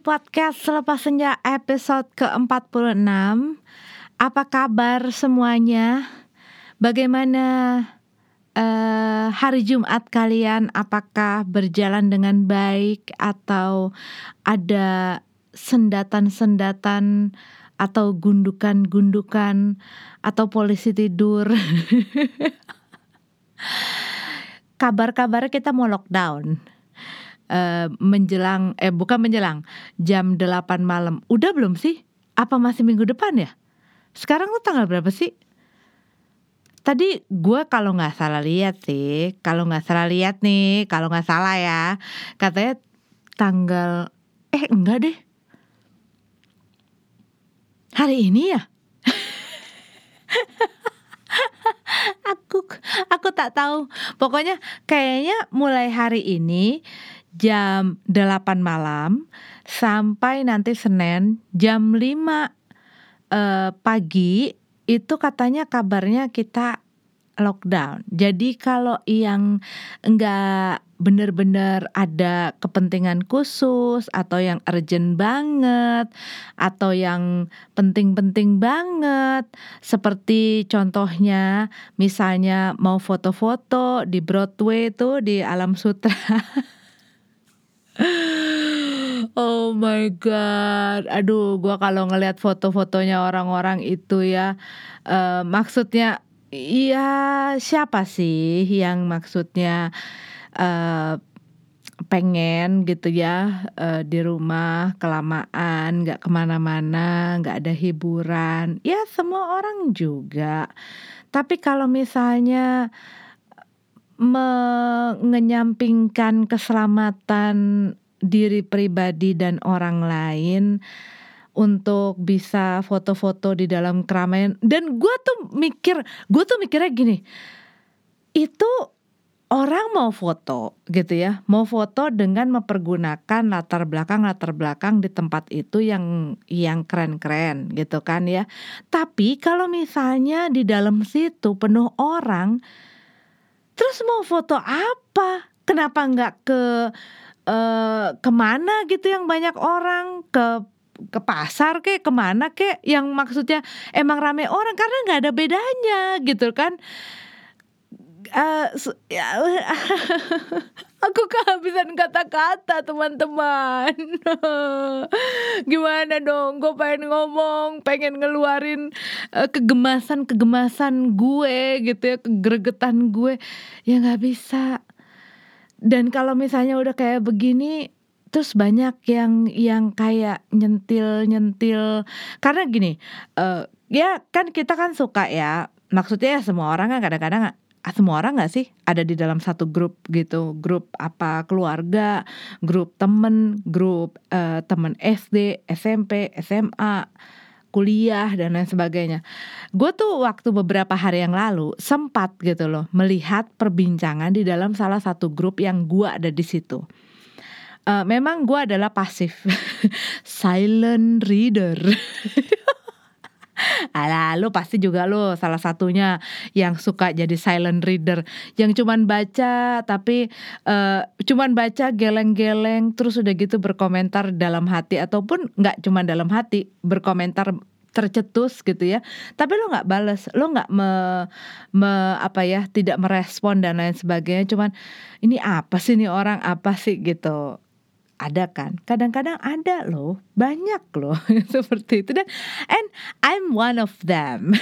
podcast Selepas Senja episode ke-46 Apa kabar semuanya? Bagaimana uh, hari Jumat kalian? Apakah berjalan dengan baik? Atau ada sendatan-sendatan Atau gundukan-gundukan Atau polisi tidur Kabar-kabar kita mau lockdown uh, menjelang eh bukan menjelang jam 8 malam. Udah belum sih? Apa masih minggu depan ya? Sekarang tuh tanggal berapa sih? Tadi gue kalau nggak salah lihat sih, kalau nggak salah lihat nih, kalau nggak salah ya, katanya tanggal eh enggak deh. Hari ini ya? aku aku tak tahu. Pokoknya kayaknya mulai hari ini jam 8 malam sampai nanti Senin jam 5 eh, pagi itu katanya kabarnya kita lockdown. Jadi kalau yang enggak benar-benar ada kepentingan khusus atau yang urgent banget atau yang penting-penting banget seperti contohnya misalnya mau foto-foto di Broadway itu di Alam Sutra Oh my god, aduh, gua kalau ngelihat foto-fotonya orang-orang itu ya, uh, maksudnya, iya siapa sih yang maksudnya uh, pengen gitu ya uh, di rumah kelamaan, nggak ke mana-mana, nggak ada hiburan, ya semua orang juga. Tapi kalau misalnya mengenyampingkan keselamatan diri pribadi dan orang lain untuk bisa foto-foto di dalam keramaian. Dan gue tuh mikir gue tuh mikirnya gini itu orang mau foto gitu ya mau foto dengan mempergunakan latar belakang latar belakang di tempat itu yang yang keren-keren gitu kan ya. Tapi kalau misalnya di dalam situ penuh orang Terus mau foto apa? Kenapa nggak ke uh, ke mana gitu yang banyak orang? Ke ke pasar kek? Ke mana kek? Yang maksudnya emang rame orang? Karena nggak ada bedanya gitu kan uh, Aku kehabisan kata-kata teman-teman. Gimana dong? Gue pengen ngomong Pengen ngeluarin uh, kegemasan-kegemasan gue gitu ya Kegeregetan gue. Ya gak bisa. Dan kalau misalnya udah kayak begini Terus banyak yang yang kayak nyentil-nyentil. Karena gini uh, Ya kan kita kan suka ya. Maksudnya ya semua orang kan kadang-kadang semua orang nggak sih ada di dalam satu grup gitu? Grup apa keluarga grup temen grup uh, temen SD SMP SMA kuliah dan lain sebagainya. Gue tuh waktu beberapa hari yang lalu sempat gitu loh melihat perbincangan di dalam salah satu grup yang gue ada di situ. Uh, memang gue adalah pasif. Silent reader Alah, pasti juga lu salah satunya yang suka jadi silent reader, yang cuman baca tapi uh, cuman baca geleng-geleng terus udah gitu berkomentar dalam hati ataupun nggak cuman dalam hati, berkomentar tercetus gitu ya. Tapi lo nggak balas lo nggak me, me apa ya tidak merespon dan lain sebagainya. Cuman ini apa sih ini orang? Apa sih? gitu ada kan? Kadang-kadang ada loh. Banyak loh. Seperti itu. Dan and I'm one of them.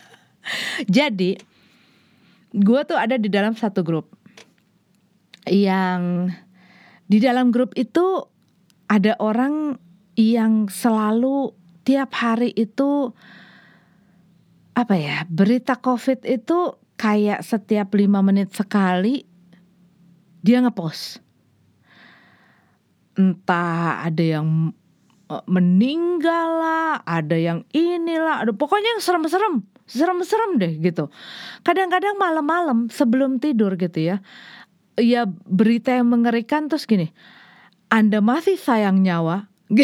Jadi gue tuh ada di dalam satu grup. Yang di dalam grup itu ada orang yang selalu tiap hari itu apa ya berita covid itu kayak setiap lima menit sekali dia ngepost entah ada yang eh, meninggal lah, ada yang inilah, ada pokoknya yang serem-serem, serem-serem deh gitu. Kadang-kadang malam-malam sebelum tidur gitu ya, ya berita yang mengerikan terus gini, Anda masih sayang nyawa.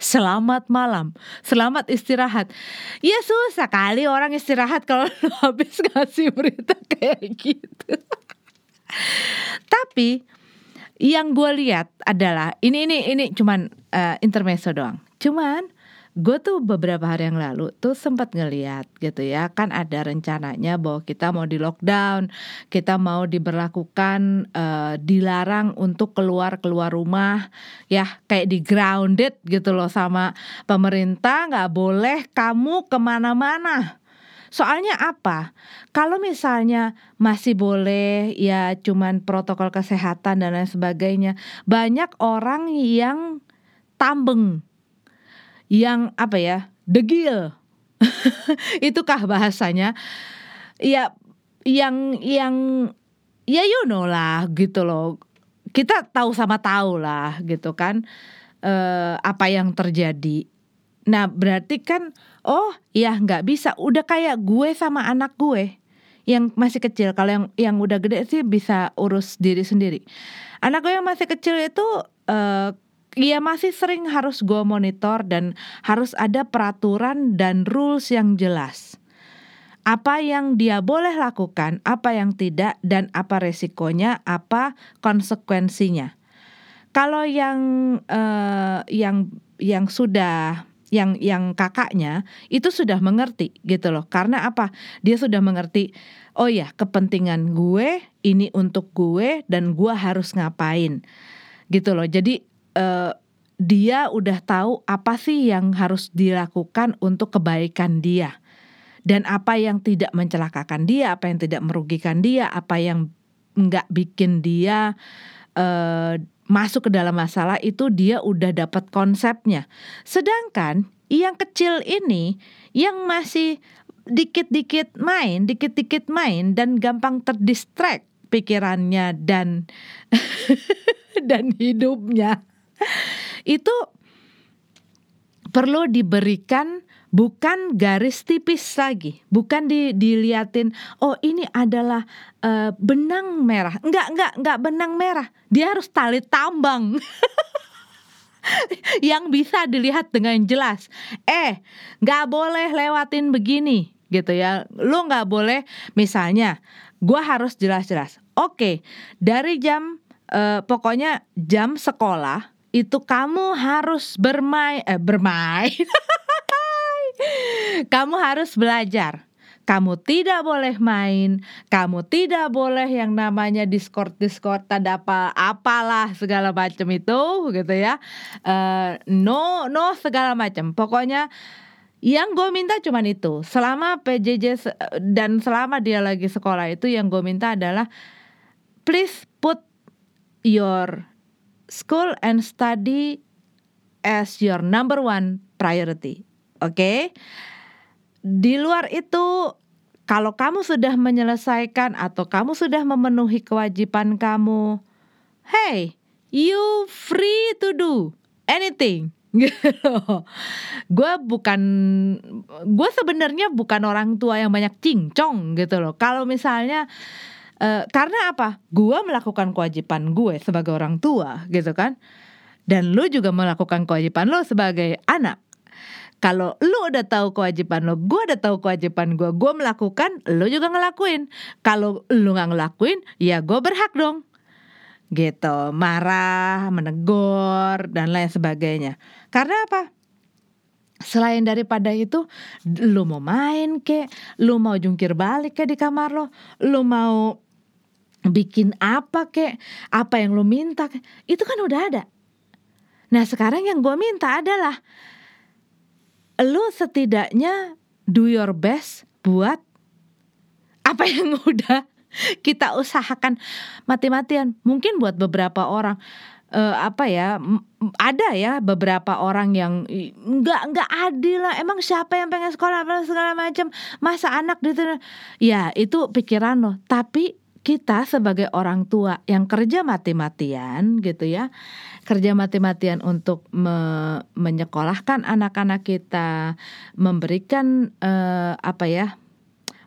Selamat malam, selamat istirahat. Ya susah kali orang istirahat kalau habis ngasih berita kayak gitu. Tapi yang gue lihat adalah ini ini ini cuman uh, intermezzo doang. Cuman gue tuh beberapa hari yang lalu tuh sempat ngeliat gitu ya kan ada rencananya bahwa kita mau di lockdown kita mau diberlakukan uh, dilarang untuk keluar keluar rumah ya kayak di grounded gitu loh sama pemerintah nggak boleh kamu ke mana-mana Soalnya apa? Kalau misalnya masih boleh ya cuman protokol kesehatan dan lain sebagainya, banyak orang yang tambeng yang apa ya degil. Itukah bahasanya? Ya yang yang ya you know lah gitu loh. Kita tahu sama tahu lah gitu kan eh, apa yang terjadi nah berarti kan oh ya nggak bisa udah kayak gue sama anak gue yang masih kecil kalau yang yang udah gede sih bisa urus diri sendiri anak gue yang masih kecil itu uh, Iya masih sering harus gue monitor dan harus ada peraturan dan rules yang jelas. Apa yang dia boleh lakukan, apa yang tidak, dan apa resikonya, apa konsekuensinya. Kalau yang uh, yang yang sudah yang yang kakaknya itu sudah mengerti gitu loh. Karena apa? Dia sudah mengerti. Oh ya, kepentingan gue ini untuk gue dan gue harus ngapain gitu loh. Jadi uh, dia udah tahu apa sih yang harus dilakukan untuk kebaikan dia dan apa yang tidak mencelakakan dia, apa yang tidak merugikan dia, apa yang nggak bikin dia uh, masuk ke dalam masalah itu dia udah dapat konsepnya. Sedangkan yang kecil ini yang masih dikit-dikit main, dikit-dikit main dan gampang terdistract pikirannya dan dan hidupnya itu perlu diberikan bukan garis tipis lagi, bukan di, diliatin oh ini adalah uh, benang merah. Enggak, enggak, enggak benang merah. Dia harus tali tambang. yang bisa dilihat dengan jelas. Eh, nggak boleh lewatin begini gitu ya. Lu nggak boleh misalnya gua harus jelas-jelas. Oke, dari jam uh, pokoknya jam sekolah itu kamu harus bermain eh bermain. kamu harus belajar. Kamu tidak boleh main, kamu tidak boleh yang namanya Discord Discord tanda apa apalah segala macam itu gitu ya. Uh, no no segala macam. Pokoknya yang gue minta cuma itu. Selama PJJ dan selama dia lagi sekolah itu yang gue minta adalah please put your school and study as your number one priority. Oke. Di luar itu kalau kamu sudah menyelesaikan atau kamu sudah memenuhi kewajiban kamu, hey, you free to do anything. Gue bukan, gue sebenarnya bukan orang tua yang banyak cincong gitu loh. Kalau misalnya Uh, karena apa? Gue melakukan kewajiban gue sebagai orang tua gitu kan. Dan lu juga melakukan kewajiban lo sebagai anak. Kalau lu udah tahu kewajiban lo, gue udah tahu kewajiban gue, gue melakukan, lu juga ngelakuin. Kalau lu nggak ngelakuin, ya gue berhak dong. Gitu, marah, menegur dan lain sebagainya. Karena apa? Selain daripada itu, lu mau main kek, lu mau jungkir balik ke di kamar lo, lu mau bikin apa kek, apa yang lo minta kek, itu kan udah ada. Nah sekarang yang gue minta adalah lo setidaknya do your best buat apa yang udah kita usahakan. Mati-matian. Mungkin buat beberapa orang uh, apa ya ada ya beberapa orang yang nggak nggak adil lah. Emang siapa yang pengen sekolah segala macam masa anak gitu. Ya itu pikiran lo. Tapi kita sebagai orang tua yang kerja mati-matian gitu ya kerja mati-matian untuk me menyekolahkan anak-anak kita memberikan uh, apa ya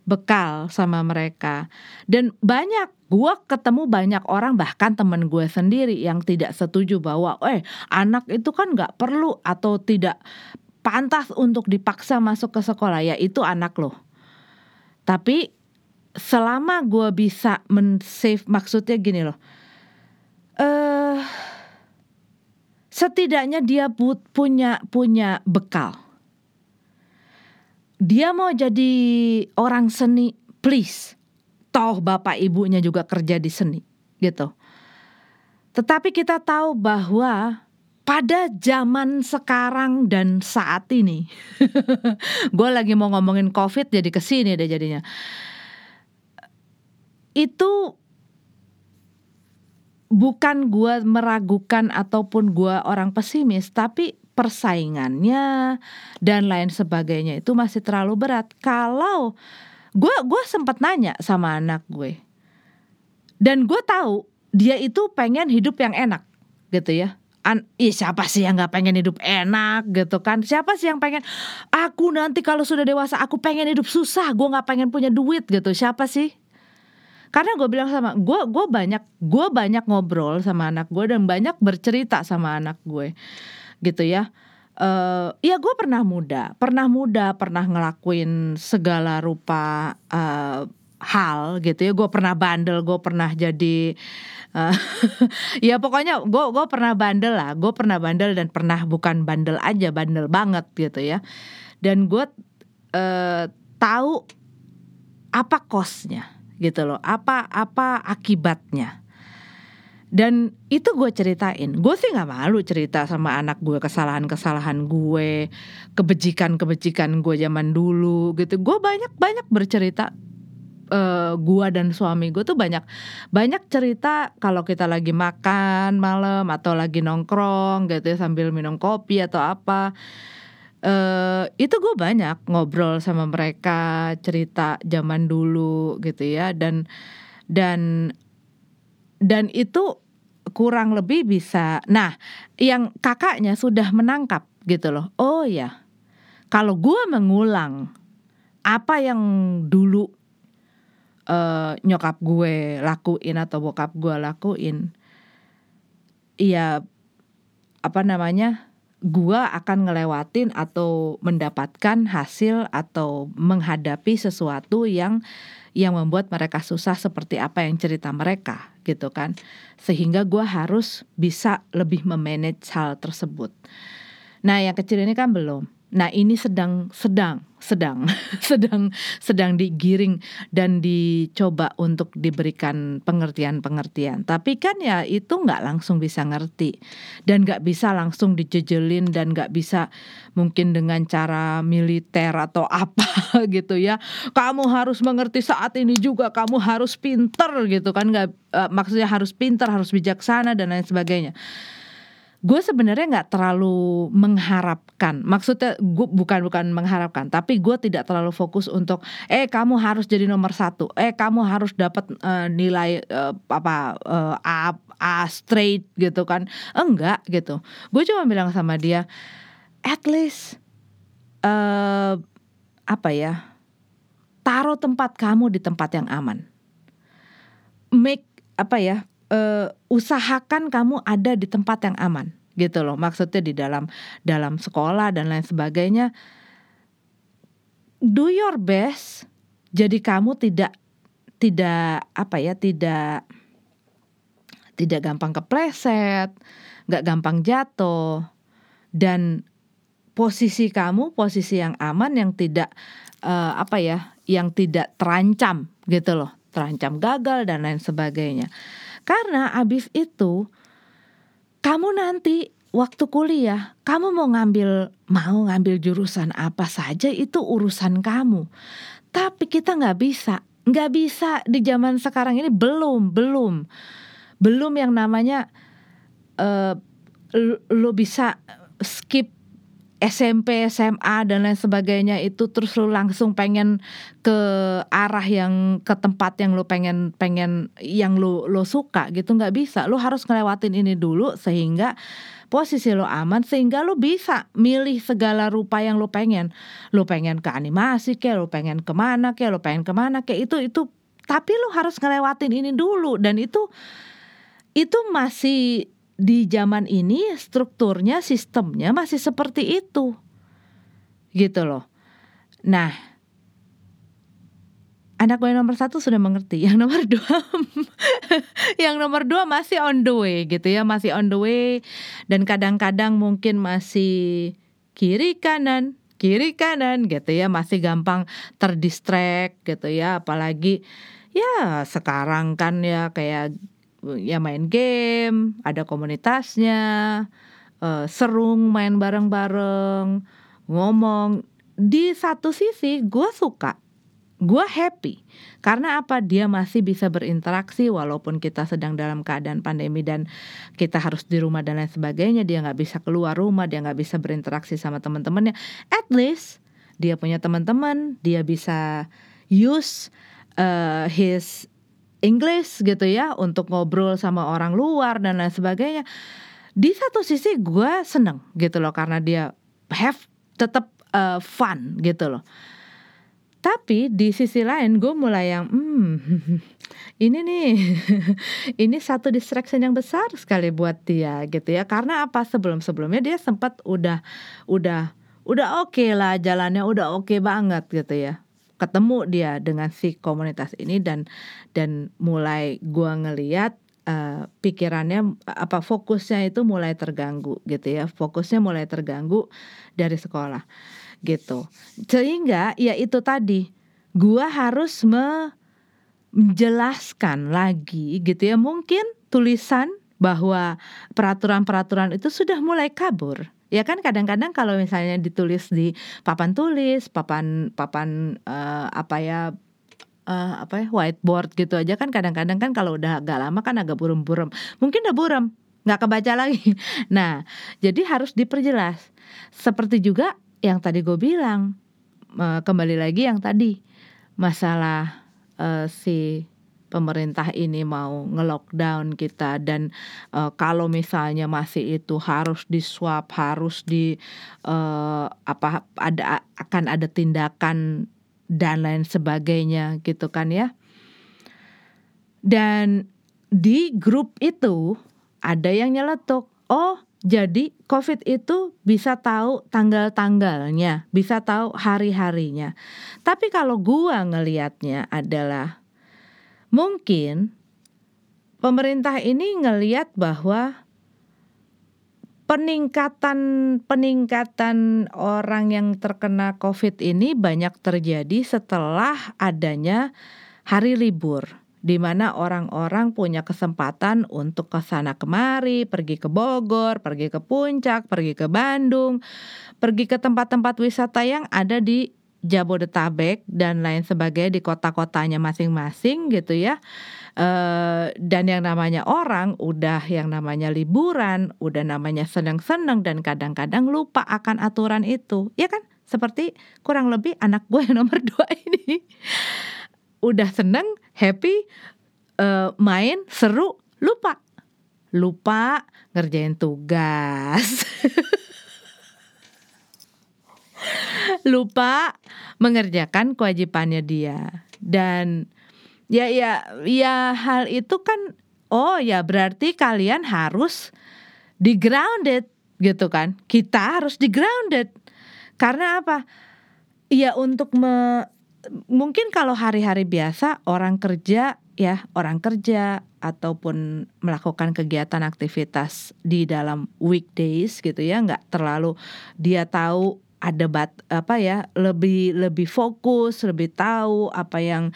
bekal sama mereka. Dan banyak gue ketemu banyak orang bahkan temen gue sendiri yang tidak setuju bahwa eh anak itu kan nggak perlu atau tidak pantas untuk dipaksa masuk ke sekolah. Ya itu anak loh. Tapi selama gue bisa men-save maksudnya gini loh. Eh uh, setidaknya dia but, punya punya bekal. Dia mau jadi orang seni, please. Toh bapak ibunya juga kerja di seni, gitu. Tetapi kita tahu bahwa pada zaman sekarang dan saat ini, gue lagi mau ngomongin COVID jadi ke sini deh jadinya. Itu bukan gue meragukan ataupun gue orang pesimis, tapi persaingannya dan lain sebagainya itu masih terlalu berat. Kalau gue gue sempat nanya sama anak gue, dan gue tahu dia itu pengen hidup yang enak, gitu ya. An ih siapa sih yang nggak pengen hidup enak? Gitu kan. Siapa sih yang pengen? Aku nanti kalau sudah dewasa aku pengen hidup susah gue nggak pengen punya duit gitu. Siapa sih karena gue bilang sama gue gue banyak gue banyak ngobrol sama anak gue dan banyak bercerita sama anak gue. Gitu ya. Uh, ya gue pernah muda pernah muda pernah ngelakuin segala rupa uh, hal gitu ya. Gue pernah bandel gue pernah jadi uh, ya pokoknya gue gue pernah bandel lah. Gue pernah bandel dan pernah bukan bandel aja bandel banget gitu ya. Dan gue uh, tahu apa kosnya gitu loh. Apa apa akibatnya? Dan itu gue ceritain. Gue sih nggak malu cerita sama anak gue kesalahan kesalahan gue kebejikan kebejikan gue zaman dulu gitu. Gue banyak banyak bercerita uh, gua dan suami gue tuh banyak banyak cerita kalau kita lagi makan malam atau lagi nongkrong gitu ya sambil minum kopi atau apa uh, itu gue banyak ngobrol sama mereka cerita zaman dulu gitu ya. Dan dan dan itu kurang lebih bisa. Nah yang kakaknya sudah menangkap gitu loh. Oh ya kalau gue mengulang apa yang dulu uh, nyokap gue lakuin atau bokap gue lakuin iya apa namanya gue akan ngelewatin atau mendapatkan hasil atau menghadapi sesuatu yang yang membuat mereka susah seperti apa yang cerita mereka gitu kan. Sehingga gue harus bisa lebih memanage hal tersebut. Nah yang kecil ini kan belum Nah, ini sedang sedang sedang sedang sedang digiring dan dicoba untuk diberikan pengertian-pengertian. Tapi kan ya itu nggak langsung bisa ngerti dan nggak bisa langsung dijejelin dan nggak bisa mungkin dengan cara militer atau apa gitu ya. Kamu harus mengerti saat ini juga kamu harus pinter gitu kan nggak uh, maksudnya harus pinter harus bijaksana dan lain sebagainya gue sebenarnya nggak terlalu mengharapkan. Maksudnya gue bukan bukan mengharapkan tapi gue tidak terlalu fokus untuk eh kamu harus jadi nomor satu. Eh kamu harus dapat uh, nilai uh, apa uh, A A straight gitu kan. Enggak gitu. Gue cuma bilang sama dia at least uh, apa ya taruh tempat kamu di tempat yang aman. Make apa ya uh, usahakan kamu ada di tempat yang aman gitu loh. Maksudnya di dalam dalam sekolah dan lain sebagainya. Do your best. Jadi kamu tidak tidak apa ya tidak tidak gampang kepleset nggak gampang jatuh. Dan posisi kamu posisi yang aman yang tidak uh, apa ya yang tidak terancam gitu loh. Terancam gagal dan lain sebagainya karena abis itu kamu nanti waktu kuliah, kamu mau ngambil mau ngambil jurusan apa saja itu urusan kamu. Tapi kita nggak bisa, nggak bisa di zaman sekarang ini belum belum belum yang namanya uh, lo bisa skip SMP, SMA dan lain sebagainya itu terus lu langsung pengen ke arah yang ke tempat yang lu pengen pengen yang lu lo suka gitu nggak bisa. Lu harus ngelewatin ini dulu sehingga posisi lo aman sehingga lo bisa milih segala rupa yang lo pengen. Lo pengen ke animasi kayak lo pengen ke mana kayak lo pengen ke mana kayak itu itu tapi lo harus ngelewatin ini dulu dan itu itu masih di zaman ini strukturnya sistemnya masih seperti itu. Gitu loh. Nah anak gue nomor satu sudah mengerti, yang nomor dua, yang nomor dua masih on the way gitu ya, masih on the way. Dan kadang-kadang mungkin masih kiri kanan, kiri kanan gitu ya, masih gampang terdistract gitu ya, apalagi ya sekarang kan ya kayak ya main game, ada komunitasnya, uh, serung main bareng-bareng, ngomong. Di satu sisi gue suka gue happy. Karena apa? Dia masih bisa berinteraksi walaupun kita sedang dalam keadaan pandemi dan kita harus di rumah dan lain sebagainya. Dia nggak bisa keluar rumah dia nggak bisa berinteraksi sama teman-temannya. At least dia punya teman-teman dia bisa use uh, his English gitu ya untuk ngobrol sama orang luar dan lain sebagainya di satu sisi gue seneng gitu loh karena dia have tetap uh, fun gitu loh tapi di sisi lain gue mulai yang, hmm, ini nih, ini satu distraction yang besar sekali buat dia gitu ya. Karena apa? Sebelum-sebelumnya dia sempat udah udah udah oke okay lah jalannya, udah oke okay banget gitu ya. Ketemu dia dengan si komunitas ini dan dan mulai gue ngeliat uh, pikirannya apa fokusnya itu mulai terganggu gitu ya. Fokusnya mulai terganggu dari sekolah gitu. Sehingga ya itu tadi gua harus menjelaskan lagi gitu ya mungkin tulisan bahwa peraturan-peraturan itu sudah mulai kabur. Ya kan kadang-kadang kalau misalnya ditulis di papan tulis, papan papan uh, apa ya uh, apa ya whiteboard gitu aja kan kadang-kadang kan kalau udah agak lama kan agak buram-buram. Mungkin udah buram, nggak kebaca lagi. Nah, jadi harus diperjelas. Seperti juga yang tadi gue bilang kembali lagi yang tadi masalah uh, si pemerintah ini mau ngelockdown kita dan uh, kalau misalnya masih itu harus di swab harus di uh, apa ada akan ada tindakan dan lain sebagainya gitu kan ya dan di grup itu ada yang nyeletuk oh jadi COVID itu bisa tahu tanggal-tanggalnya, bisa tahu hari-harinya. Tapi kalau gua ngelihatnya adalah mungkin pemerintah ini ngelihat bahwa peningkatan peningkatan orang yang terkena COVID ini banyak terjadi setelah adanya hari libur di mana orang-orang punya kesempatan untuk ke sana kemari, pergi ke Bogor, pergi ke Puncak, pergi ke Bandung, pergi ke tempat-tempat wisata yang ada di Jabodetabek dan lain sebagainya di kota-kotanya masing-masing gitu ya. E, dan yang namanya orang udah yang namanya liburan, udah namanya senang-senang dan kadang-kadang lupa akan aturan itu, ya kan? Seperti kurang lebih anak gue yang nomor dua ini udah seneng, happy, uh, main, seru, lupa. Lupa ngerjain tugas. lupa mengerjakan kewajibannya dia. Dan ya ya ya hal itu kan oh ya berarti kalian harus di grounded gitu kan. Kita harus di grounded. Karena apa? Ya untuk me, mungkin kalau hari-hari biasa orang kerja ya orang kerja ataupun melakukan kegiatan aktivitas di dalam weekdays gitu ya nggak terlalu dia tahu ada bat apa ya lebih lebih fokus lebih tahu apa yang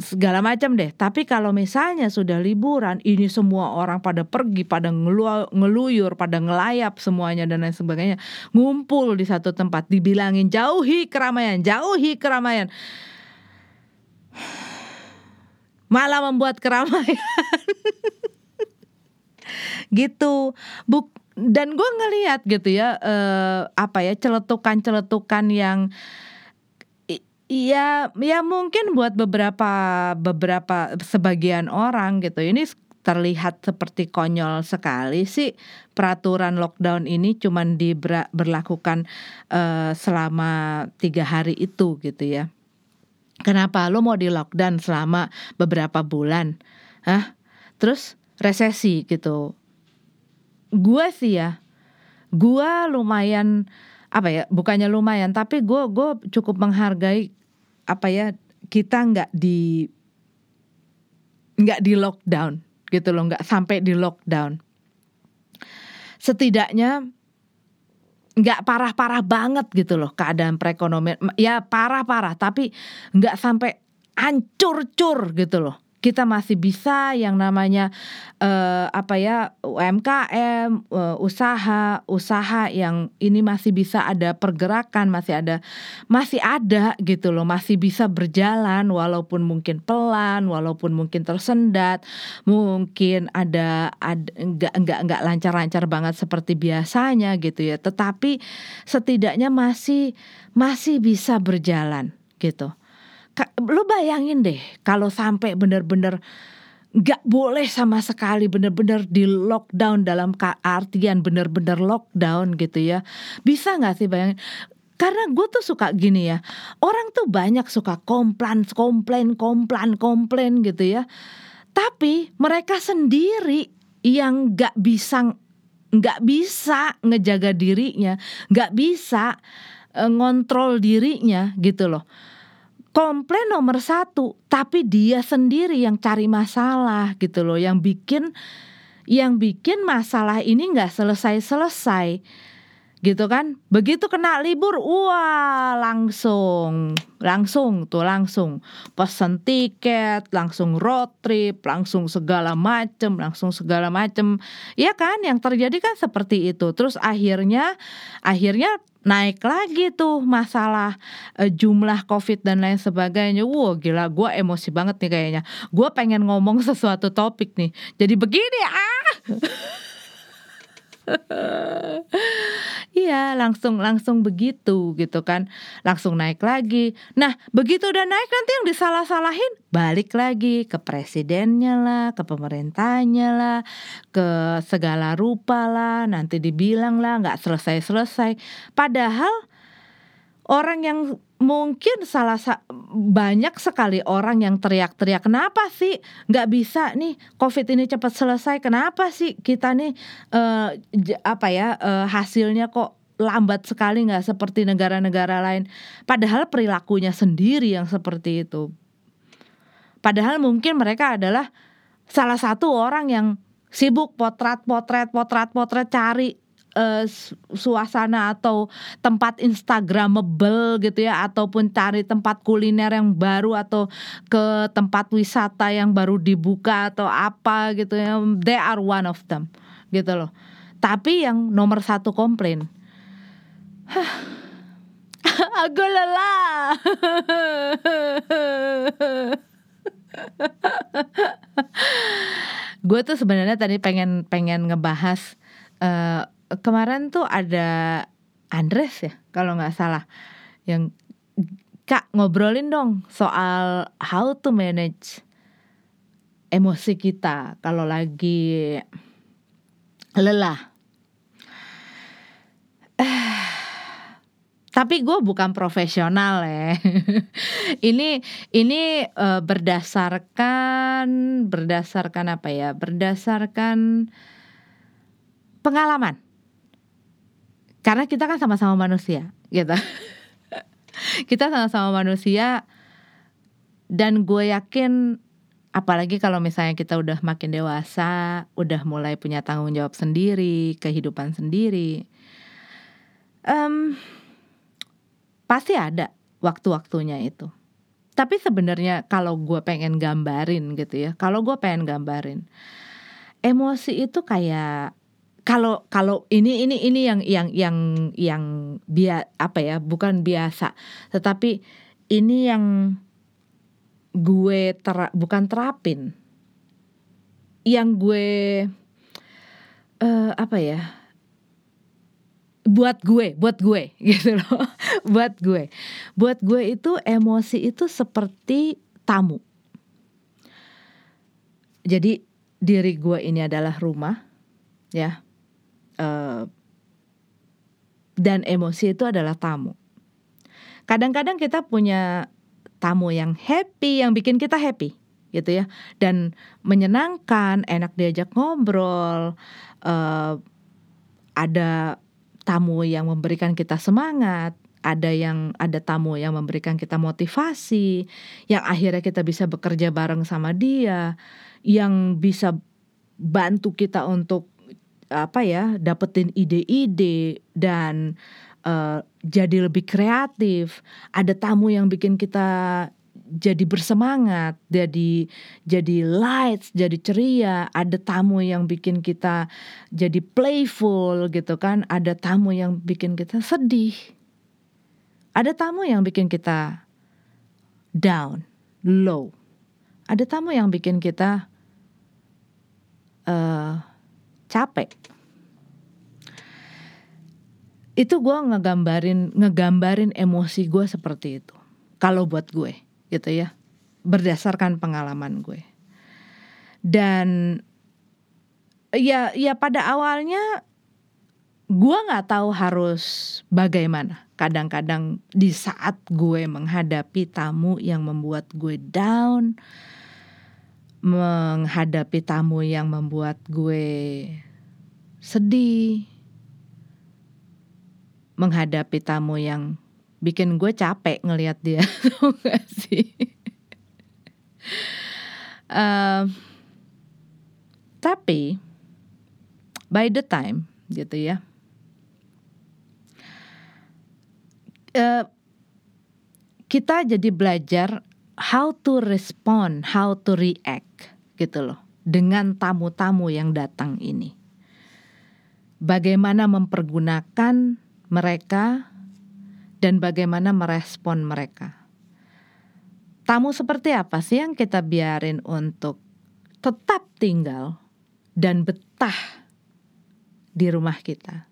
segala macam deh. Tapi kalau misalnya sudah liburan ini semua orang pada pergi pada ngelu, ngeluyur pada ngelayap semuanya dan lain sebagainya ngumpul di satu tempat dibilangin jauhi keramaian jauhi keramaian. Malah membuat keramaian. Gitu. Buk dan gue ngelihat gitu ya eh, apa ya celetukan-celetukan yang Iya, ya mungkin buat beberapa beberapa sebagian orang gitu. Ini terlihat seperti konyol sekali sih peraturan lockdown ini cuman diberlakukan uh, selama tiga hari itu gitu ya. Kenapa lo mau di lockdown selama beberapa bulan? Hah? Terus resesi gitu gue sih ya gue lumayan apa ya bukannya lumayan tapi gue gue cukup menghargai apa ya kita nggak di nggak di lockdown gitu loh nggak sampai di lockdown. Setidaknya nggak parah-parah banget gitu loh keadaan perekonomian ya parah-parah tapi nggak sampai hancur-cur gitu loh kita masih bisa yang namanya uh, apa ya UMKM uh, usaha usaha yang ini masih bisa ada pergerakan masih ada masih ada gitu loh masih bisa berjalan walaupun mungkin pelan walaupun mungkin tersendat mungkin ada enggak enggak enggak lancar-lancar banget seperti biasanya gitu ya. Tetapi setidaknya masih masih bisa berjalan gitu lu bayangin deh kalau sampai bener-bener nggak boleh sama sekali bener-bener di lockdown dalam artian bener-bener lockdown gitu ya. Bisa nggak sih bayangin? Karena gue tuh suka gini ya orang tuh banyak suka komplain komplain komplain komplain gitu ya. Tapi mereka sendiri yang nggak bisa nggak bisa ngejaga dirinya nggak bisa uh, ngontrol dirinya gitu loh komplain nomor satu tapi dia sendiri yang cari masalah gitu loh. Yang bikin yang bikin masalah ini nggak selesai selesai gitu kan begitu kena libur wah langsung langsung tuh langsung pesen tiket langsung road trip langsung segala macem langsung segala macem ya kan yang terjadi kan seperti itu terus akhirnya akhirnya naik lagi tuh masalah uh, jumlah covid dan lain sebagainya. Wow gila gue emosi banget nih kayaknya. Gue pengen ngomong sesuatu topik nih. Jadi begini ah. Iya langsung langsung begitu gitu kan. Langsung naik lagi. Nah begitu udah naik nanti yang disalah-salahin Balik lagi ke presidennya lah Ke pemerintahnya lah Ke segala rupa lah Nanti dibilang lah nggak selesai-selesai. Padahal Orang yang mungkin salah sa banyak sekali orang yang teriak-teriak kenapa sih nggak bisa nih covid ini cepat selesai? Kenapa sih kita nih uh, apa ya uh, hasilnya kok lambat sekali nggak seperti negara-negara lain? Padahal perilakunya sendiri yang seperti itu. Padahal mungkin mereka adalah salah satu orang yang sibuk potret potret potret potret cari uh, suasana atau tempat instagramable gitu ya ataupun cari tempat kuliner yang baru atau ke tempat wisata yang baru dibuka atau apa gitu ya they are one of them gitu loh. Tapi yang nomor satu komplain aku lelah. Gue tuh sebenarnya tadi pengen pengen ngebahas uh, kemarin tuh ada Andres ya kalau nggak salah yang kak ngobrolin dong soal how to manage emosi kita kalau lagi lelah. Tapi gue bukan profesional ya. ini ini uh, berdasarkan berdasarkan apa ya? Berdasarkan pengalaman karena kita kan sama-sama manusia gitu. Kita sama-sama manusia dan gue yakin apalagi kalau misalnya kita udah makin dewasa udah mulai punya tanggung jawab sendiri kehidupan sendiri um, pasti ada waktu-waktunya itu. Tapi sebenarnya kalau gue pengen gambarin gitu ya kalau gue pengen gambarin emosi itu kayak kalau kalau ini ini ini yang yang yang yang bia apa ya bukan biasa. Tetapi ini yang gue ter bukan terapin. Yang gue uh, apa ya buat gue buat gue gitu loh. Buat gue. Buat gue itu emosi itu seperti tamu. Jadi diri gue ini adalah rumah ya Eh, dan emosi itu adalah tamu. Kadang-kadang kita punya tamu yang happy, yang bikin kita happy, gitu ya, dan menyenangkan, enak diajak ngobrol. Uh, ada tamu yang memberikan kita semangat, ada yang ada tamu yang memberikan kita motivasi, yang akhirnya kita bisa bekerja bareng sama dia, yang bisa bantu kita untuk apa ya dapetin ide-ide dan uh, jadi lebih kreatif. Ada tamu yang bikin kita jadi bersemangat, jadi jadi lights, jadi ceria. Ada tamu yang bikin kita jadi playful gitu kan. Ada tamu yang bikin kita sedih. Ada tamu yang bikin kita down, low. Ada tamu yang bikin kita uh, capek. Itu gue ngegambarin ngegambarin emosi gue seperti itu. Kalau buat gue gitu ya berdasarkan pengalaman gue dan ya ya pada awalnya gue nggak tahu harus bagaimana kadang-kadang di saat gue menghadapi tamu yang membuat gue down menghadapi tamu yang membuat gue sedih menghadapi tamu yang bikin gue capek ngelihat dia gak sih? Uh, tapi by the time gitu ya. Uh, kita jadi belajar how to respond how to react gitu loh dengan tamu-tamu yang datang ini bagaimana mempergunakan mereka dan bagaimana merespon mereka. Tamu seperti apa sih yang kita biarin untuk tetap tinggal dan betah di rumah kita?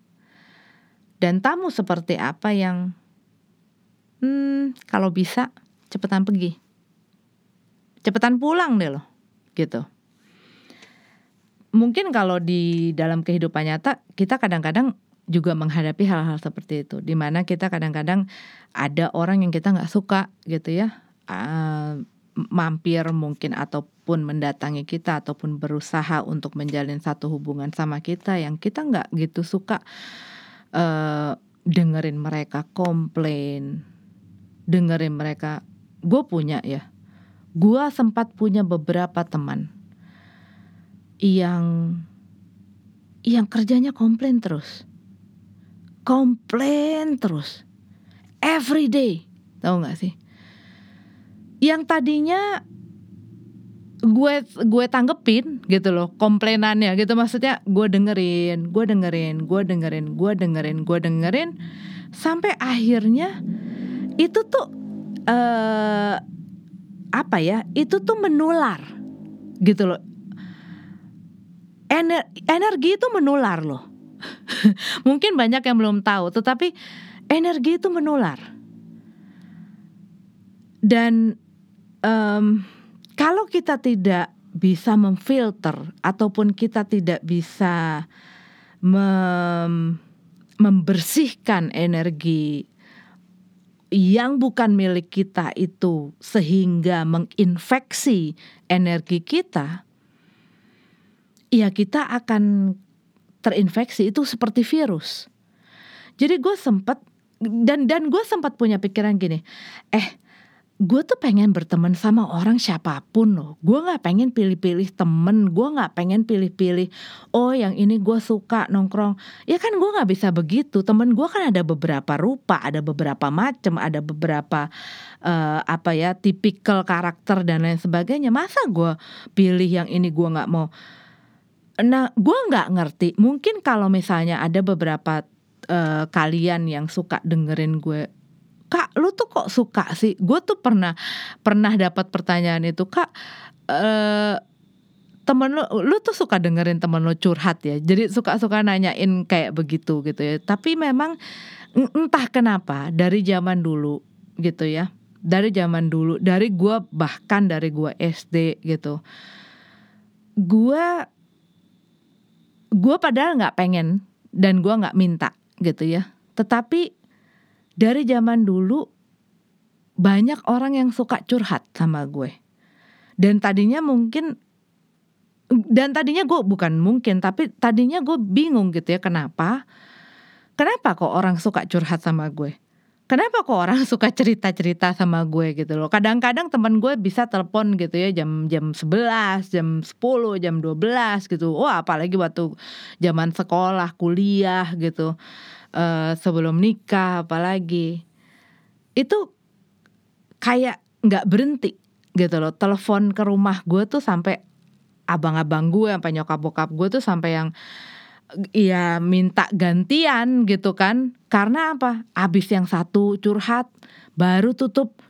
Dan tamu seperti apa yang hmm, kalau bisa cepetan pergi. Cepetan pulang deh loh, gitu. Mungkin kalau di dalam kehidupan nyata kita kadang-kadang juga menghadapi hal-hal seperti itu. Di mana kita kadang-kadang ada orang yang kita nggak suka gitu ya. Uh, mampir mungkin ataupun mendatangi kita ataupun berusaha untuk menjalin satu hubungan sama kita yang kita nggak gitu suka uh, dengerin mereka komplain dengerin mereka. Gue punya ya. Gue sempat punya beberapa teman yang yang kerjanya komplain terus. Komplain terus. Every day. Tahu nggak sih? Yang tadinya gue gue tanggepin gitu loh komplainannya gitu. Maksudnya gue dengerin gue dengerin gue dengerin gue dengerin gue dengerin. Sampai akhirnya itu tuh uh, apa ya? Itu tuh menular gitu loh Ener energi itu menular loh Mungkin banyak yang belum tahu, tetapi energi itu menular. Dan um, kalau kita tidak bisa memfilter ataupun kita tidak bisa mem membersihkan energi yang bukan milik kita itu sehingga menginfeksi energi kita, ya kita akan terinfeksi itu seperti virus. Jadi gue sempat dan dan gue sempat punya pikiran gini, eh gue tuh pengen berteman sama orang siapa pun loh. Gue nggak pengen pilih-pilih temen, gue nggak pengen pilih-pilih. Oh yang ini gue suka nongkrong. Ya kan gue nggak bisa begitu. Temen gue kan ada beberapa rupa, ada beberapa macam, ada beberapa uh, apa ya tipikal karakter dan lain sebagainya. Masa gue pilih yang ini gue nggak mau Nah, gue nggak ngerti. Mungkin kalau misalnya ada beberapa uh, kalian yang suka dengerin gue, kak, lu tuh kok suka sih? Gue tuh pernah pernah dapat pertanyaan itu, kak. Uh, temen lu, lu tuh suka dengerin temen lu curhat ya. Jadi suka-suka nanyain kayak begitu gitu ya. Tapi memang entah kenapa dari zaman dulu gitu ya. Dari zaman dulu, dari gue bahkan dari gue SD gitu. Gue gue padahal nggak pengen dan gue nggak minta gitu ya. Tetapi dari zaman dulu banyak orang yang suka curhat sama gue. Dan tadinya mungkin dan tadinya gue bukan mungkin tapi tadinya gue bingung gitu ya kenapa? Kenapa kok orang suka curhat sama gue kenapa kok orang suka cerita-cerita sama gue gitu loh. Kadang-kadang teman gue bisa telepon gitu ya jam jam 11, jam 10, jam 12 gitu. Wah, apalagi waktu zaman sekolah, kuliah gitu. Uh, sebelum nikah apalagi. Itu kayak nggak berhenti gitu loh. Telepon ke rumah gue tuh sampai abang-abang gue sampai nyokap bokap gue tuh sampai yang ya minta gantian gitu kan. Karena apa? Abis yang satu curhat baru tutup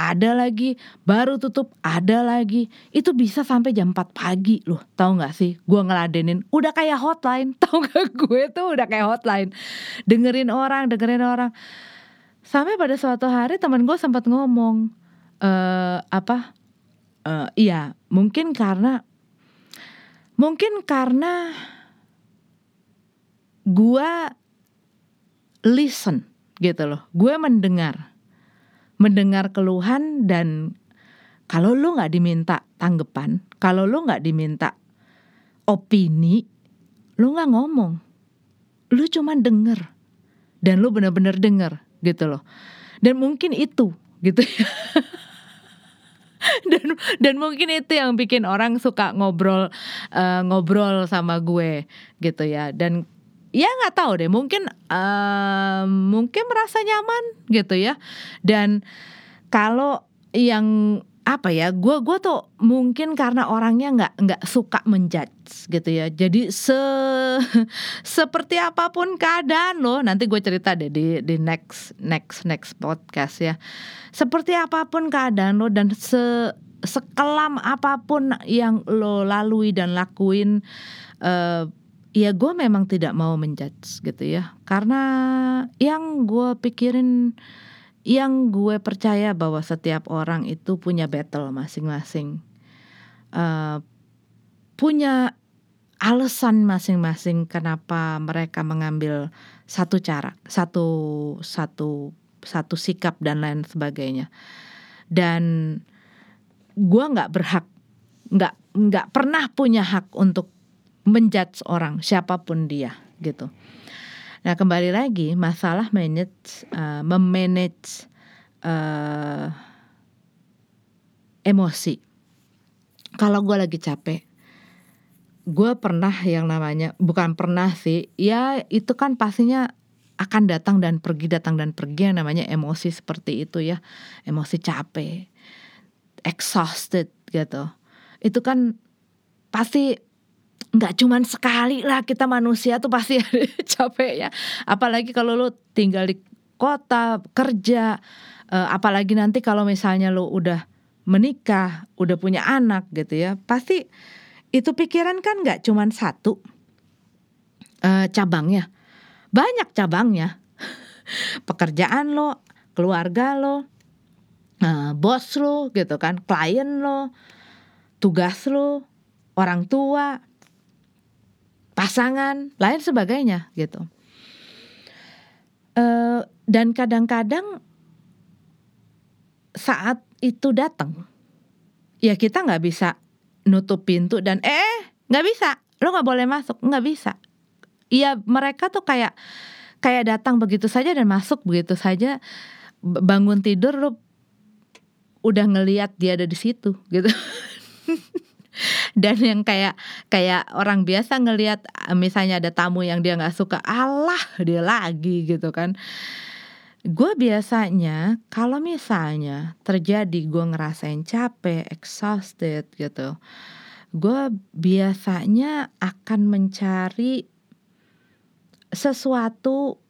ada lagi baru tutup ada lagi. Itu bisa sampai jam 4 pagi loh tahu nggak sih? Gue ngeladenin udah kayak hotline. Tahu nggak gue tuh udah kayak hotline. Dengerin orang dengerin orang. Sampai pada suatu hari teman gue sempat ngomong eh apa? Uh, iya mungkin karena mungkin karena gue listen gitu loh. Gue mendengar, mendengar keluhan dan kalau lu nggak diminta tanggapan, kalau lu nggak diminta opini, lu nggak ngomong, lu cuma denger dan lu bener-bener denger gitu loh. Dan mungkin itu gitu ya. dan dan mungkin itu yang bikin orang suka ngobrol uh, ngobrol sama gue gitu ya dan ya nggak tahu deh. Mungkin uh, mungkin merasa nyaman gitu ya. Dan kalau yang apa ya gue gue tuh mungkin karena orangnya nggak nggak suka menjudge gitu ya. Jadi se seperti apa pun keadaan lo nanti gue cerita deh di di next next next podcast ya. Seperti apa pun keadaan lo dan se sekelam apa pun yang lo lalui dan lakuin uh, ya gue memang tidak mau menjudge gitu ya. Karena yang gue pikirin yang gue percaya bahwa setiap orang itu punya battle masing-masing. Uh, punya alasan masing-masing kenapa mereka mengambil satu cara satu satu satu sikap dan lain sebagainya. Dan gue nggak berhak nggak nggak pernah punya hak untuk menjudge orang siapa pun dia gitu. Nah kembali lagi masalah manage uh, memanage uh, emosi. Kalau gue lagi capek, gue pernah yang namanya bukan pernah sih, ya itu kan pastinya akan datang dan pergi datang dan pergi yang namanya emosi seperti itu ya, emosi capek, exhausted gitu. Itu kan pasti nggak cuman sekali lah kita manusia tuh pasti capek ya. Apalagi kalau lo tinggal di kota kerja uh, apalagi nanti kalau misalnya lo udah menikah udah punya anak gitu ya pasti itu pikiran kan nggak cuman satu uh, cabangnya. Banyak cabangnya. Pekerjaan lo keluarga lo uh, bos lo gitu kan klien lo tugas lo orang tua pasangan, lain sebagainya gitu. Uh, dan kadang-kadang saat itu datang, ya kita nggak bisa nutup pintu dan eh nggak bisa, lo nggak boleh masuk, nggak bisa. Iya mereka tuh kayak kayak datang begitu saja dan masuk begitu saja, bangun tidur lo udah ngeliat dia ada di situ gitu. dan yang kayak kayak orang biasa ngelihat eh, misalnya ada tamu yang dia nggak suka Allah dia lagi gitu kan. Gue biasanya kalau misalnya terjadi gue ngerasain capek exhausted gitu gue biasanya akan mencari sesuatu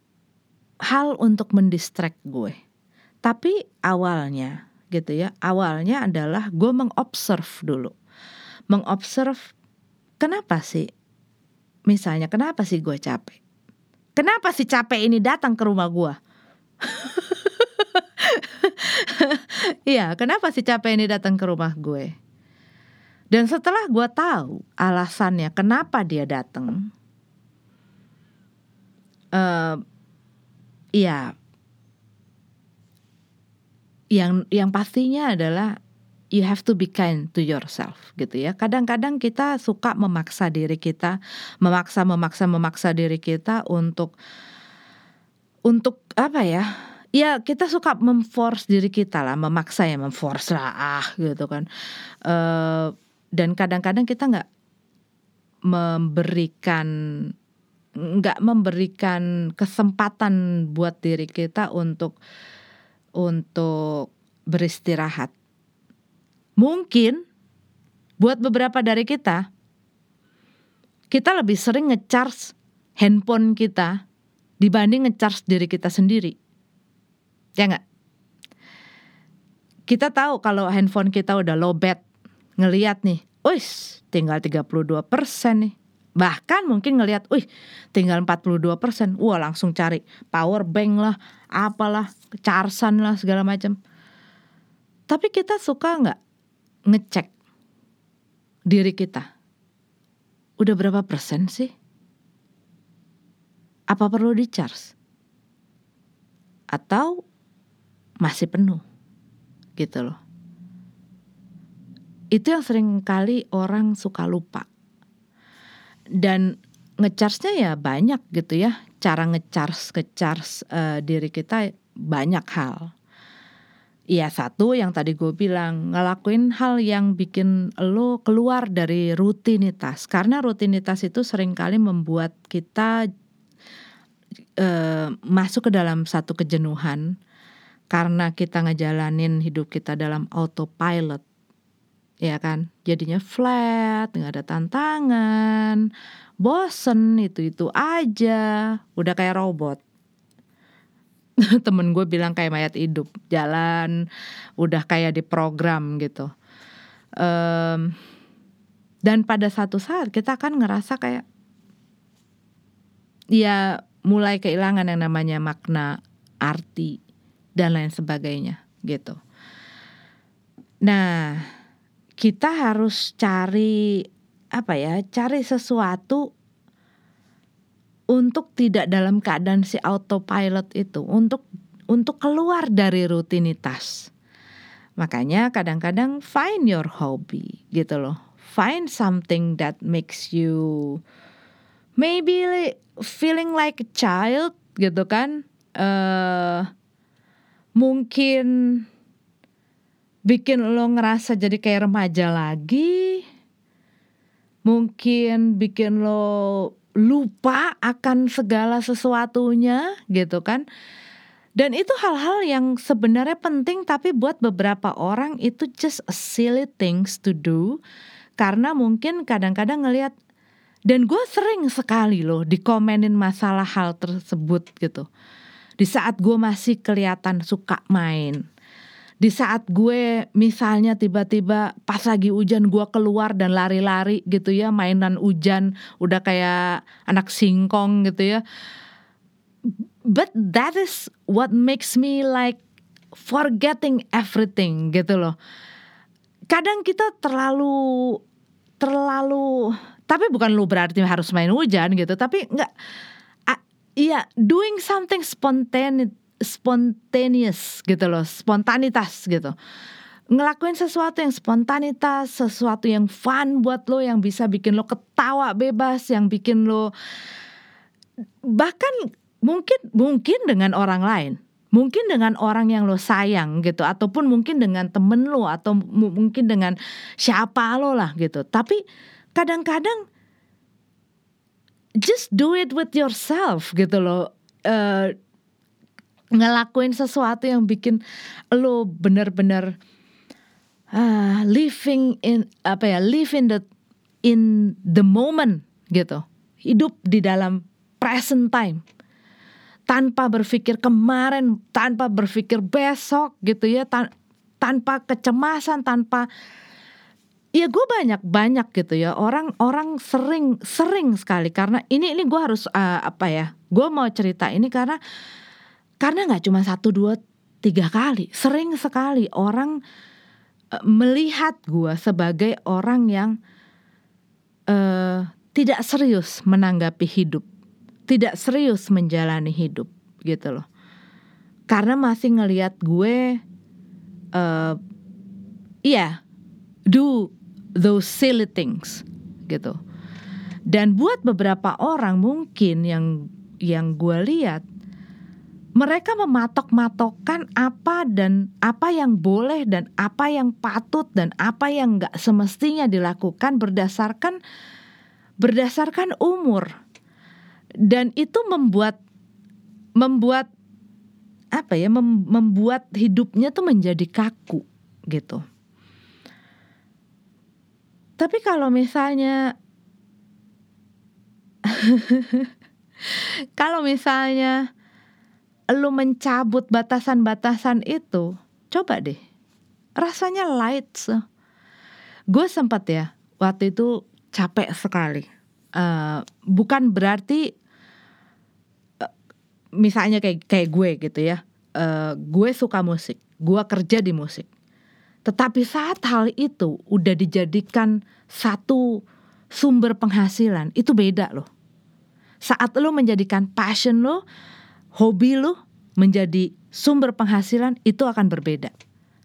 hal untuk mendistract gue. Tapi awalnya gitu ya awalnya adalah gue mengobserv dulu mengobserv kenapa sih misalnya kenapa sih gue capek? Kenapa sih capek ini datang ke rumah gue Iya, kenapa sih capek ini datang ke rumah gue? Dan setelah gue tahu alasannya kenapa dia datang, uh, ya, yang yang pastinya adalah you have to be kind to yourself gitu ya. Kadang-kadang kita suka memaksa diri kita, memaksa memaksa memaksa diri kita untuk untuk apa ya? ya kita suka memforce diri kita lah, memaksa ya, memforce lah, ah gitu kan. Uh, dan kadang-kadang kita nggak memberikan nggak memberikan kesempatan buat diri kita untuk untuk beristirahat. Mungkin buat beberapa dari kita kita lebih sering ngecharge handphone kita dibanding ngecharge diri kita sendiri. Ya nggak? Kita tahu kalau handphone kita udah low bat, ngeliat nih, wis tinggal 32 persen nih. Bahkan mungkin ngelihat, wih tinggal 42 persen, wah langsung cari power bank lah, apalah, charsan lah segala macam. Tapi kita suka nggak ngecek diri kita? Udah berapa persen sih? Apa perlu di charge? Atau masih penuh? Gitu loh. Itu yang sering kali orang suka lupa. Dan ngecharge-nya ya banyak gitu ya. Cara ngecharge, ngecharge uh, diri kita banyak hal. Iya satu yang tadi gue bilang ngelakuin hal yang bikin lo keluar dari rutinitas. Karena rutinitas itu sering kali membuat kita uh, masuk ke dalam satu kejenuhan karena kita ngejalanin hidup kita dalam autopilot. Ya kan? Jadinya flat nggak ada tantangan bosen itu itu aja. Udah kayak robot temen gue bilang kayak mayat hidup jalan udah kayak di program gitu. Um, dan pada satu saat kita akan ngerasa kayak ya mulai kehilangan yang namanya makna arti dan lain sebagainya gitu. Nah kita harus cari apa ya cari sesuatu untuk tidak dalam keadaan si autopilot itu untuk untuk keluar dari rutinitas. Makanya kadang-kadang find your hobby gitu loh. Find something that makes you maybe feeling like a child gitu kan. Uh, mungkin bikin lo ngerasa jadi kayak remaja lagi. Mungkin bikin lo lupa akan segala sesuatunya gitu kan. Dan itu hal-hal yang sebenarnya penting tapi buat beberapa orang itu just a silly things to do karena mungkin kadang-kadang ngelihat dan gue sering sekali loh dikomenin masalah hal tersebut gitu. Di saat gue masih kelihatan suka main, di saat gue misalnya tiba-tiba pas lagi hujan gue keluar dan lari-lari gitu ya mainan hujan udah kayak anak singkong gitu ya. But that is what makes me like forgetting everything gitu loh. Kadang kita terlalu terlalu tapi bukan lu berarti harus main hujan gitu tapi nggak Iya, doing something spontaneous spontaneous gitu loh, spontanitas gitu. Ngelakuin sesuatu yang spontanitas, sesuatu yang fun buat lo, yang bisa bikin lo ketawa bebas, yang bikin lo bahkan mungkin mungkin dengan orang lain, mungkin dengan orang yang lo sayang gitu, ataupun mungkin dengan temen lo atau mungkin dengan siapa lo lah gitu. Tapi kadang-kadang just do it with yourself gitu loh. Uh, ngelakuin sesuatu yang bikin lo bener-bener uh, living in apa ya live in the in the moment gitu. Hidup di dalam present time. Tanpa berpikir kemarin tanpa berpikir besok gitu ya tan tanpa kecemasan tanpa ya gue banyak banyak gitu ya. Orang orang sering sering sekali. Karena ini ini gue harus uh, apa ya gue mau cerita ini karena karena nggak cuma satu dua tiga kali, sering sekali orang uh, melihat gue sebagai orang yang uh, tidak serius menanggapi hidup, tidak serius menjalani hidup gitu loh. Karena masih ngelihat gue, uh, iya, do those silly things gitu. Dan buat beberapa orang mungkin yang yang gue lihat mereka mematok-matokkan apa dan apa yang boleh dan apa yang patut dan apa yang nggak semestinya dilakukan berdasarkan berdasarkan umur. Dan itu membuat membuat apa ya mem, membuat hidupnya tuh menjadi kaku gitu. Tapi kalau misalnya kalau misalnya lu mencabut batasan-batasan itu, coba deh. Rasanya light. Gue sempat ya waktu itu capek sekali. Uh, bukan berarti uh, misalnya kayak kayak gue gitu ya. Uh, gue suka musik, gue kerja di musik. Tetapi saat hal itu udah dijadikan satu sumber penghasilan, itu beda loh. Saat lo menjadikan passion lo hobi lu menjadi sumber penghasilan itu akan berbeda.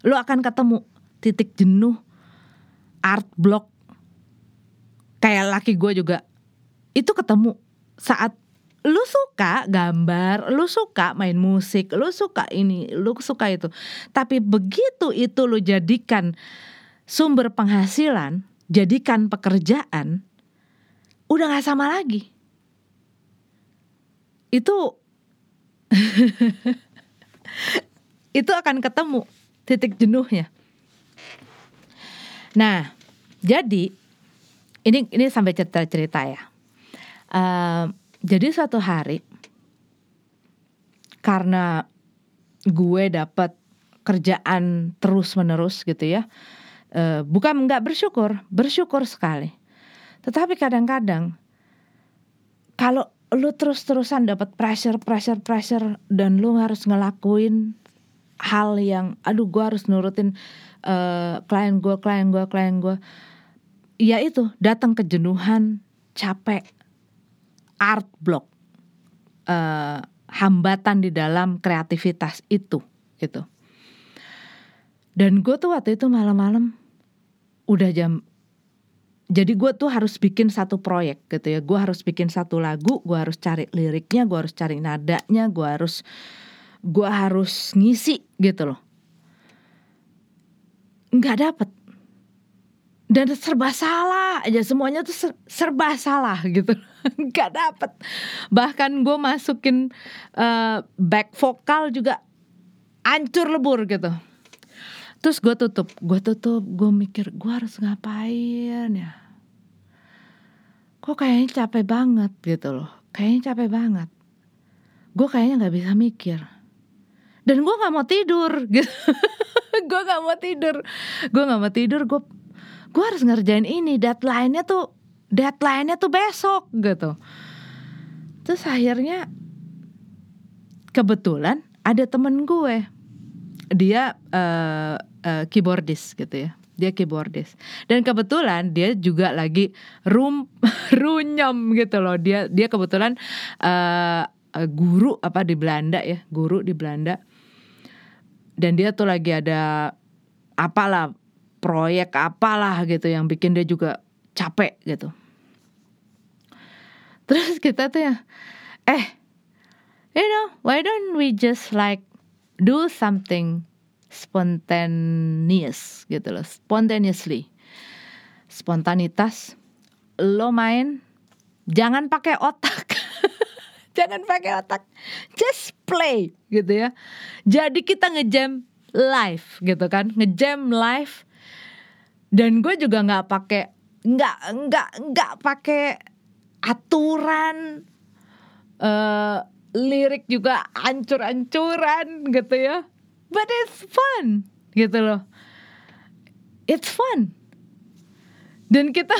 Lu akan ketemu titik jenuh art block kayak laki gue juga itu ketemu saat lu suka gambar, lu suka main musik, lu suka ini, lu suka itu. Tapi begitu itu lu jadikan sumber penghasilan, jadikan pekerjaan, udah gak sama lagi. Itu itu akan ketemu titik jenuhnya. Nah, jadi ini ini sampai cerita-cerita ya. Uh, jadi suatu hari karena gue dapat kerjaan terus menerus gitu ya, uh, bukan nggak bersyukur, bersyukur sekali. Tetapi kadang-kadang kalau lu terus-terusan dapat pressure, pressure, pressure dan lu harus ngelakuin hal yang aduh gue harus nurutin uh, klien gue, klien gue, klien gue. Ya itu datang kejenuhan, capek, art block, uh, hambatan di dalam kreativitas itu, gitu. Dan gue tuh waktu itu malam-malam udah jam jadi gue tuh harus bikin satu proyek gitu ya. Gue harus bikin satu lagu gue harus cari liriknya gue harus cari nadanya gue harus gue harus ngisi gitu loh. Nggak dapet. Dan serba salah aja semuanya tuh serba salah gitu. Nggak dapet. Bahkan gue masukin uh, back vokal juga hancur lebur gitu Terus gue tutup, gue tutup, gue mikir gue harus ngapain ya. Kok kayaknya capek banget gitu loh, kayaknya capek banget. Gue kayaknya gak bisa mikir. Dan gue gak mau tidur gitu. gue gak mau tidur. Gue gak mau tidur, gue gue harus ngerjain ini. Deadline-nya tuh deadline-nya tuh besok gitu. Terus akhirnya kebetulan ada temen gue dia uh, uh, keyboardist gitu ya. Dia keyboardist. Dan kebetulan dia juga lagi rum runyam gitu loh. Dia dia kebetulan uh, guru apa di Belanda ya guru di Belanda. Dan dia tuh lagi ada apalah proyek apalah gitu yang bikin dia juga capek gitu. Terus kita tuh ya eh you know why don't we just like do something spontaneous gitu loh, spontaneously. Spontanitas lo main jangan pakai otak. jangan pakai otak. Just play gitu ya. Jadi kita ngejam live gitu kan, ngejam live. Dan gue juga nggak pakai nggak nggak nggak pakai aturan uh, lirik juga ancur-ancuran gitu ya. But it's fun gitu loh. It's fun. Dan kita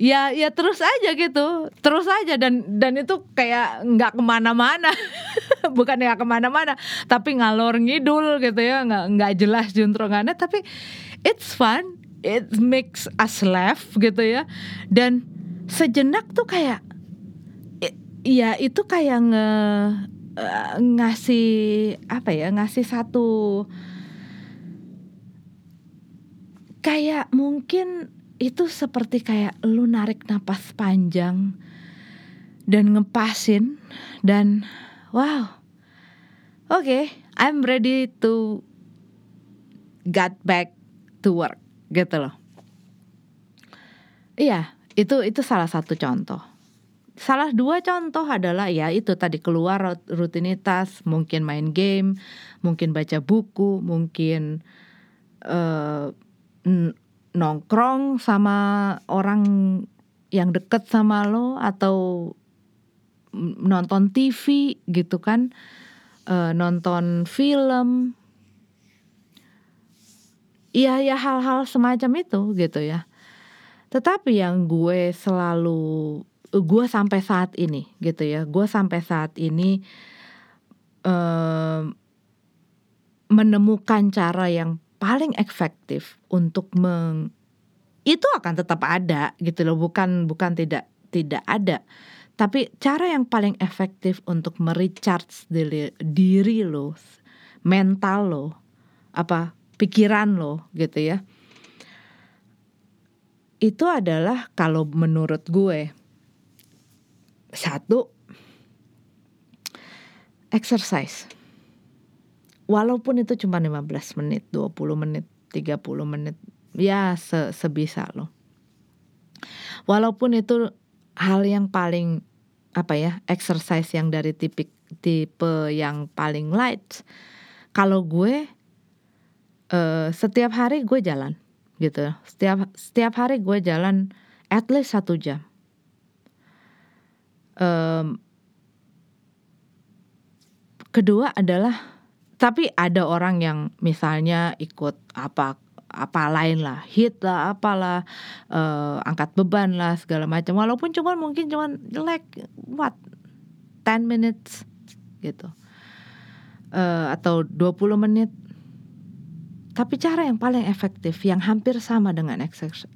ya ya terus aja gitu, terus aja dan dan itu kayak nggak ke mana-mana, bukan ya ke mana-mana, tapi ngalor ngidul gitu ya, nggak nggak jelas juntrongannya, tapi it's fun, it makes us laugh gitu ya, dan sejenak tuh kayak Iya itu kayak nge uh, ngasih apa ya ngasih satu kayak mungkin itu seperti kayak lu narik napas panjang dan ngepasin dan wow oke okay, I'm ready to get back to work gitu loh. Iya itu itu salah satu contoh salah dua contoh adalah ya itu tadi keluar rutinitas mungkin main game mungkin baca buku mungkin uh, nongkrong sama orang yang deket sama lo atau nonton TV gitu kan uh, nonton film Iya ya hal-hal semacam itu gitu ya. Tetapi yang gue selalu gue sampai saat ini gitu ya, gue sampai saat ini uh, menemukan cara yang paling efektif untuk meng itu akan tetap ada gitu loh, bukan bukan tidak tidak ada. Tapi cara yang paling efektif untuk merecharge diri, diri lo, mental lo, apa pikiran lo gitu ya. Itu adalah kalau menurut gue satu exercise. Walaupun itu cuma 15 menit, 20 menit, 30 menit, ya se sebisa lo. Walaupun itu hal yang paling apa ya, exercise yang dari tipe tipe yang paling light. Kalau gue uh, setiap hari gue jalan gitu setiap setiap hari gue jalan at least satu jam um, kedua adalah tapi ada orang yang misalnya ikut apa apa lain lah hit lah apalah uh, angkat beban lah segala macam. Walaupun cuman mungkin cuman like what 10 minutes gitu. Uh, atau 20 menit. Tapi cara yang paling efektif yang hampir sama dengan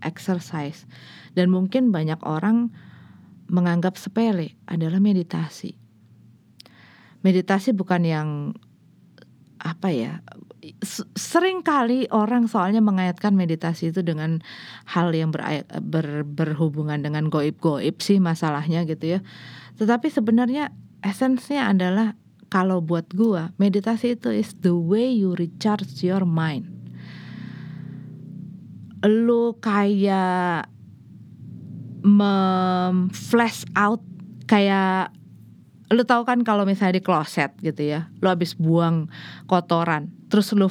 exercise. Dan mungkin banyak orang menganggap sepele adalah meditasi. Meditasi bukan yang apa ya sering kali orang soalnya mengaitkan meditasi itu dengan hal yang ber, ber, berhubungan dengan goib-goib sih masalahnya gitu ya. Tetapi sebenarnya esensinya adalah kalau buat gua meditasi itu is the way you recharge your mind lu kayak mem-flash out kayak lu tahu kan kalau misalnya di kloset gitu ya lu habis buang kotoran terus lu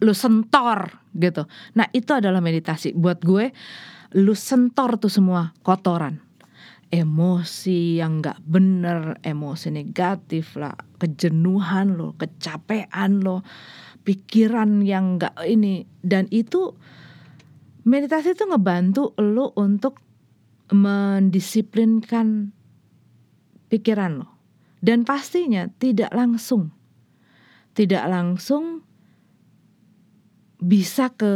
lu sentor gitu. Nah itu adalah meditasi. Buat gue lu sentor tuh semua kotoran. Emosi yang nggak bener, emosi negatif lah, kejenuhan lo, kecapean lo, pikiran yang nggak ini. Dan itu meditasi itu ngebantu lo untuk mendisiplinkan pikiran lo. Dan pastinya tidak langsung. Tidak langsung bisa ke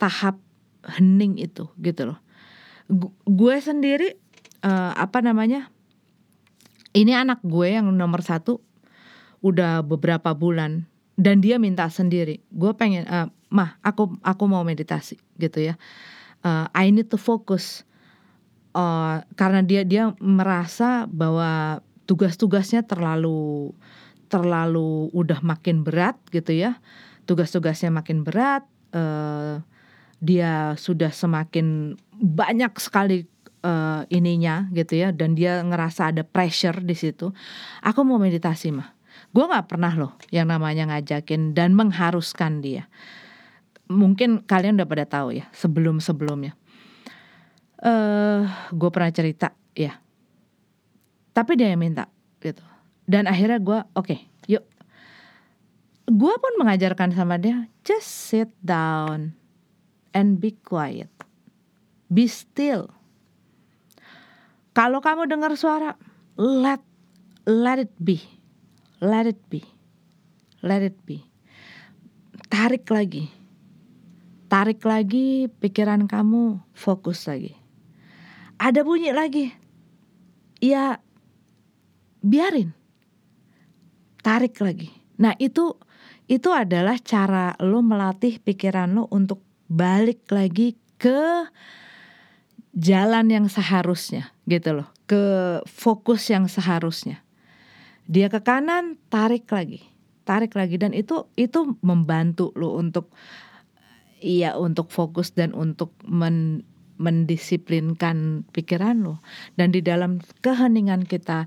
tahap hening itu gitu loh. Gue sendiri uh, apa namanya ini anak gue yang nomor satu udah beberapa bulan dan dia minta sendiri. Gue pengen uh, mah aku aku mau meditasi gitu ya. Uh, I need to focus uh, karena dia dia merasa bahwa tugas-tugasnya terlalu terlalu udah makin berat gitu ya. Tugas-tugasnya makin berat uh, dia sudah semakin banyak sekali uh, ininya gitu ya. Dan dia ngerasa ada pressure di situ. Aku mau meditasi mah. Gue nggak pernah loh yang namanya ngajakin dan mengharuskan dia mungkin kalian udah pada tahu ya sebelum sebelumnya uh, eh, gue pernah cerita ya tapi dia yang minta gitu dan akhirnya gue oke okay, yuk gue pun mengajarkan sama dia just sit down and be quiet be still kalau kamu dengar suara, let let it be. Let it be. Let it be. Tarik lagi. Tarik lagi pikiran kamu, fokus lagi. Ada bunyi lagi. Ya biarin. Tarik lagi. Nah, itu itu adalah cara lo melatih pikiran lo untuk balik lagi ke jalan yang seharusnya gitu loh ke fokus yang seharusnya dia ke kanan tarik lagi tarik lagi dan itu itu membantu lo untuk iya untuk fokus dan untuk men, mendisiplinkan pikiran lo. Dan di dalam keheningan kita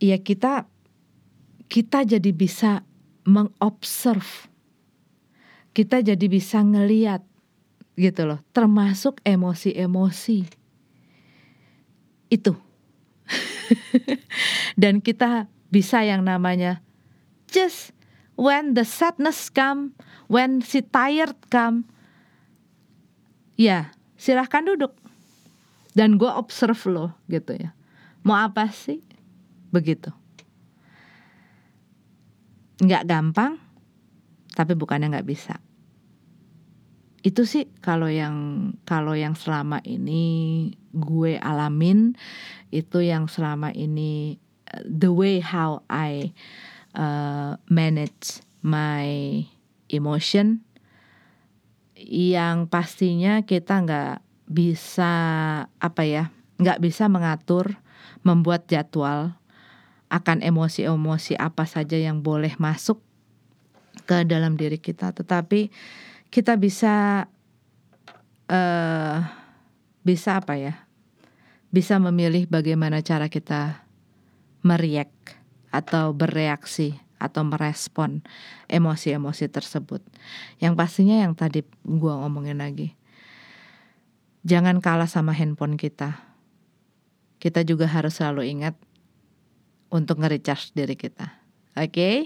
ya kita kita jadi bisa mengobserv kita jadi bisa ngeliat gitu loh termasuk emosi-emosi. Itu. Dan kita bisa yang namanya just when the sadness come, when si tired come, ya silahkan duduk. Dan gue observe lo gitu ya. Mau apa sih? Begitu. Nggak gampang, tapi bukannya nggak bisa. Itu sih kalau yang kalau yang selama ini gue alamin itu yang selama ini uh, the way how I uh, manage my emotion yang pastinya kita nggak bisa apa ya nggak bisa mengatur membuat jadwal akan emosi-emosi apa saja yang boleh masuk ke dalam diri kita. Tetapi kita bisa uh, bisa apa ya bisa memilih bagaimana cara kita meriak atau bereaksi atau merespon emosi-emosi tersebut. Yang pastinya yang tadi gua ngomongin lagi. Jangan kalah sama handphone kita. Kita juga harus selalu ingat untuk nge-recharge diri kita. Oke? Okay?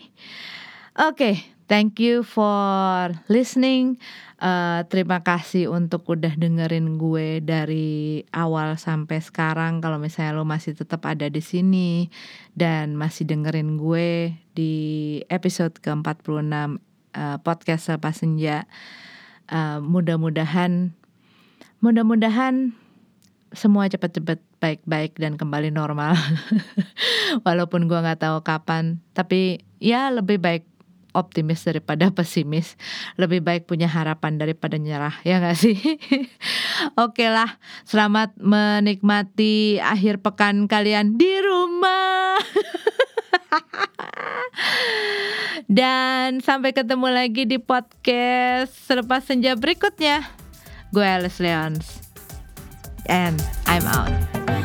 Oke, okay, thank you for listening. Uh, terima kasih untuk udah dengerin gue dari awal sampai sekarang. Kalau misalnya lo masih tetap ada di sini dan masih dengerin gue di episode ke-46 uh, podcast Selepas Senja. Uh, mudah-mudahan mudah-mudahan semua cepat-cepat baik-baik dan kembali normal. Walaupun gue nggak tahu kapan, tapi ya lebih baik optimis daripada pesimis. Lebih baik punya harapan daripada nyerah, ya gak sih? Oke lah, selamat menikmati akhir pekan kalian di rumah. Dan sampai ketemu lagi di podcast selepas senja berikutnya. Gue Alice Leons. And I'm out.